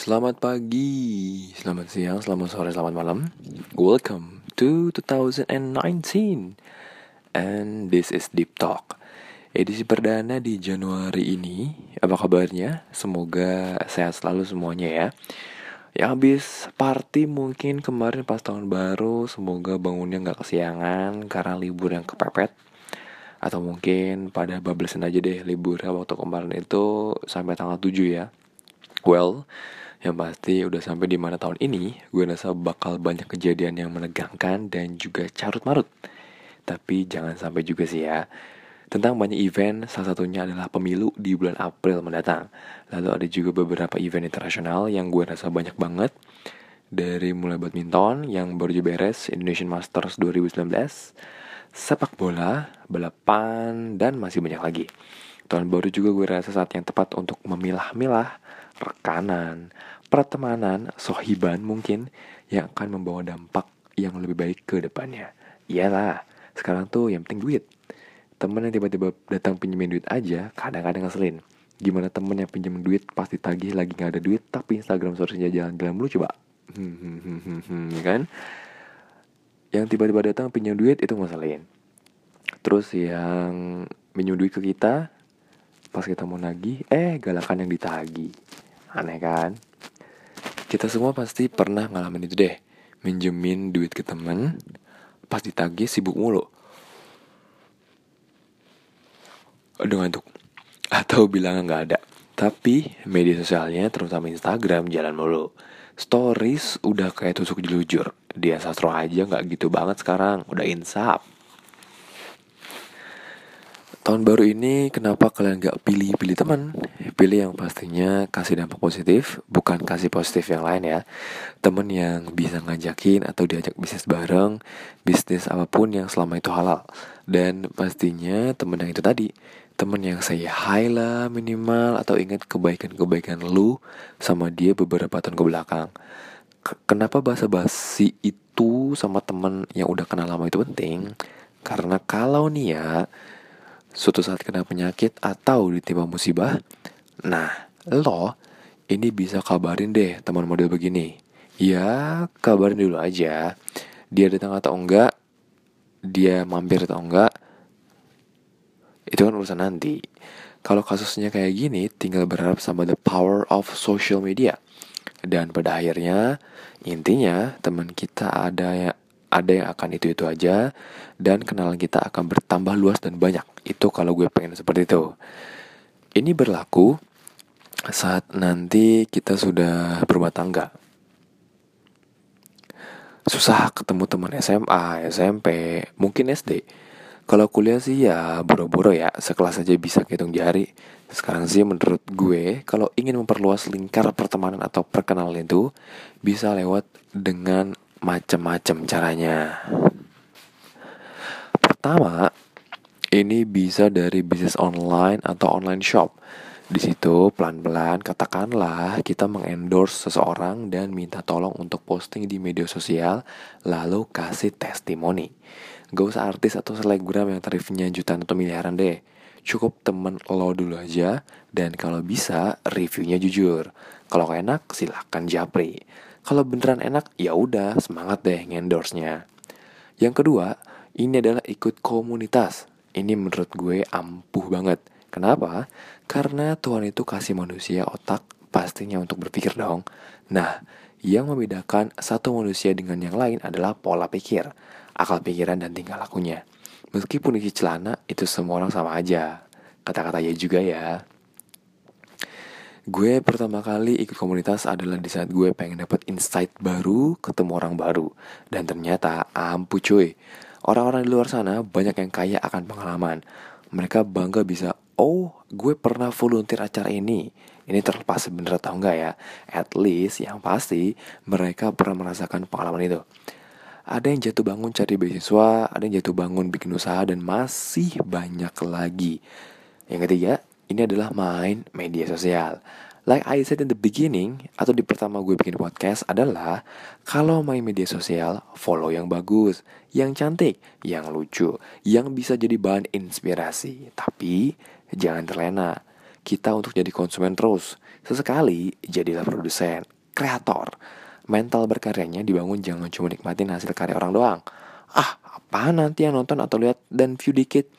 Selamat pagi, selamat siang, selamat sore, selamat malam. Welcome to 2019. And this is Deep Talk. Edisi perdana di Januari ini. Apa kabarnya? Semoga sehat selalu semuanya ya. Yang habis party mungkin kemarin pas tahun baru, semoga bangunnya nggak kesiangan karena libur yang kepepet. Atau mungkin pada bablasan aja deh liburnya waktu kemarin itu sampai tanggal 7 ya. Well, yang pasti udah sampai di mana tahun ini, gue rasa bakal banyak kejadian yang menegangkan dan juga carut marut. Tapi jangan sampai juga sih ya. Tentang banyak event, salah satunya adalah pemilu di bulan April mendatang. Lalu ada juga beberapa event internasional yang gue rasa banyak banget. Dari mulai badminton yang baru beres, Indonesian Masters 2019, sepak bola, balapan, dan masih banyak lagi. Tahun baru juga gue rasa saat yang tepat untuk memilah-milah rekanan, pertemanan, sohiban mungkin yang akan membawa dampak yang lebih baik ke depannya. Iyalah, sekarang tuh yang penting duit. Temen yang tiba-tiba datang pinjemin duit aja, kadang-kadang ngeselin. Gimana temen yang pinjem duit pasti tagih lagi gak ada duit, tapi Instagram storiesnya jalan-jalan mulu coba. Hmm, hmm, hmm, hmm, hmm, kan? Yang tiba-tiba datang pinjam duit itu ngeselin. Terus yang minjem duit ke kita, pas kita mau nagih, eh galakan yang ditagih. Aneh kan? Kita semua pasti pernah ngalamin itu deh. Minjemin duit ke temen, pas ditagih sibuk mulu. Aduh ngantuk. Atau bilang nggak ada. Tapi media sosialnya terutama Instagram jalan mulu. Stories udah kayak tusuk jelujur. Dia sastro aja nggak gitu banget sekarang. Udah insap. Tahun baru ini kenapa kalian gak pilih-pilih teman? Pilih yang pastinya kasih dampak positif, bukan kasih positif yang lain ya. Temen yang bisa ngajakin atau diajak bisnis bareng, bisnis apa pun yang selama itu halal. Dan pastinya temen yang itu tadi, temen yang saya hi lah minimal atau ingat kebaikan-kebaikan lu sama dia beberapa tahun ke belakang. Kenapa bahasa basi itu sama temen yang udah kenal lama itu penting? Karena kalau nih ya, suatu saat kena penyakit atau ditimpa musibah, nah lo ini bisa kabarin deh teman model begini. Ya kabarin dulu aja. Dia datang atau enggak, dia mampir atau enggak, itu kan urusan nanti. Kalau kasusnya kayak gini, tinggal berharap sama the power of social media. Dan pada akhirnya, intinya teman kita ada yang ada yang akan itu-itu aja dan kenalan kita akan bertambah luas dan banyak. Itu kalau gue pengen seperti itu. Ini berlaku saat nanti kita sudah berumah tangga. Susah ketemu teman SMA, SMP, mungkin SD. Kalau kuliah sih ya boro-boro ya, sekelas aja bisa hitung jari. Sekarang sih menurut gue, kalau ingin memperluas lingkar pertemanan atau perkenalan itu, bisa lewat dengan macam-macam caranya. Pertama, ini bisa dari bisnis online atau online shop. Di situ pelan-pelan katakanlah kita mengendorse seseorang dan minta tolong untuk posting di media sosial lalu kasih testimoni. Gak usah artis atau selebgram yang tarifnya jutaan atau miliaran deh. Cukup temen lo dulu aja dan kalau bisa reviewnya jujur. Kalau enak silahkan japri. Kalau beneran enak ya udah semangat deh ngendorse-nya. Yang kedua, ini adalah ikut komunitas. Ini menurut gue ampuh banget. Kenapa? Karena Tuhan itu kasih manusia otak pastinya untuk berpikir dong. Nah, yang membedakan satu manusia dengan yang lain adalah pola pikir, akal pikiran dan tingkah lakunya. Meskipun isi celana, itu semua orang sama aja. Kata-kata ya juga ya. Gue pertama kali ikut komunitas adalah di saat gue pengen dapat insight baru, ketemu orang baru. Dan ternyata ampuh cuy. Orang-orang di luar sana banyak yang kaya akan pengalaman. Mereka bangga bisa oh gue pernah volunteer acara ini ini terlepas bener atau enggak ya at least yang pasti mereka pernah merasakan pengalaman itu ada yang jatuh bangun cari beasiswa ada yang jatuh bangun bikin usaha dan masih banyak lagi yang ketiga ini adalah main media sosial Like I said in the beginning atau di pertama gue bikin podcast adalah kalau main media sosial follow yang bagus, yang cantik, yang lucu, yang bisa jadi bahan inspirasi. Tapi jangan terlena. kita untuk jadi konsumen terus. Sesekali jadilah produsen, kreator. Mental berkaryanya dibangun jangan cuma nikmatin hasil karya orang doang. Ah, apa nanti yang nonton atau lihat dan view dikit?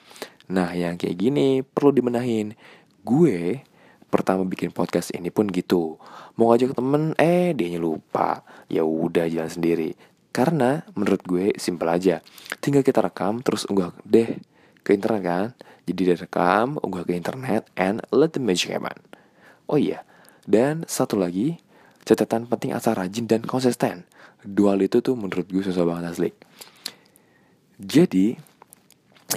Nah, yang kayak gini perlu dibenahin. Gue pertama bikin podcast ini pun gitu. Mau ngajak temen, eh dia lupa. Ya udah jalan sendiri. Karena menurut gue simpel aja. Tinggal kita rekam terus unggah deh ke internet kan. Jadi direkam, unggah ke internet, and let the magic happen. Oh iya, dan satu lagi, catatan penting asal rajin dan konsisten. Dual itu tuh menurut gue susah banget asli. Jadi,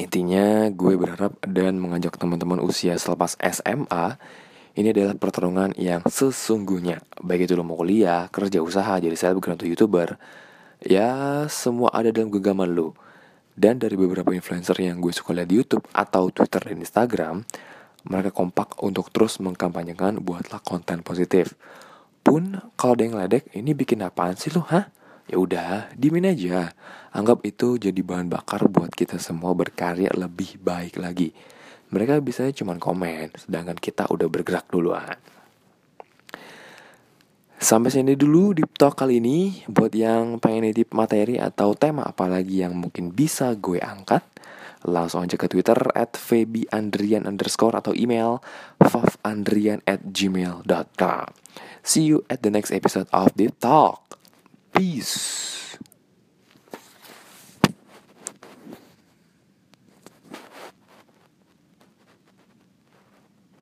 intinya gue berharap dan mengajak teman-teman usia selepas SMA ini adalah pertarungan yang sesungguhnya Baik itu lo mau kuliah, kerja usaha, jadi selebgram atau youtuber Ya semua ada dalam genggaman lo dan dari beberapa influencer yang gue suka lihat di YouTube atau Twitter dan Instagram, mereka kompak untuk terus mengkampanyekan buatlah konten positif. Pun kalau ada yang ledek, ini bikin apaan sih lo, hah? Ya udah, dimin aja. Anggap itu jadi bahan bakar buat kita semua berkarya lebih baik lagi. Mereka bisa cuma komen, sedangkan kita udah bergerak duluan. Sampai sini dulu di talk kali ini Buat yang pengen nitip materi atau tema apalagi yang mungkin bisa gue angkat Langsung aja ke Twitter at febiandrian underscore atau email fafandrian at gmail.com See you at the next episode of Deep Talk. Peace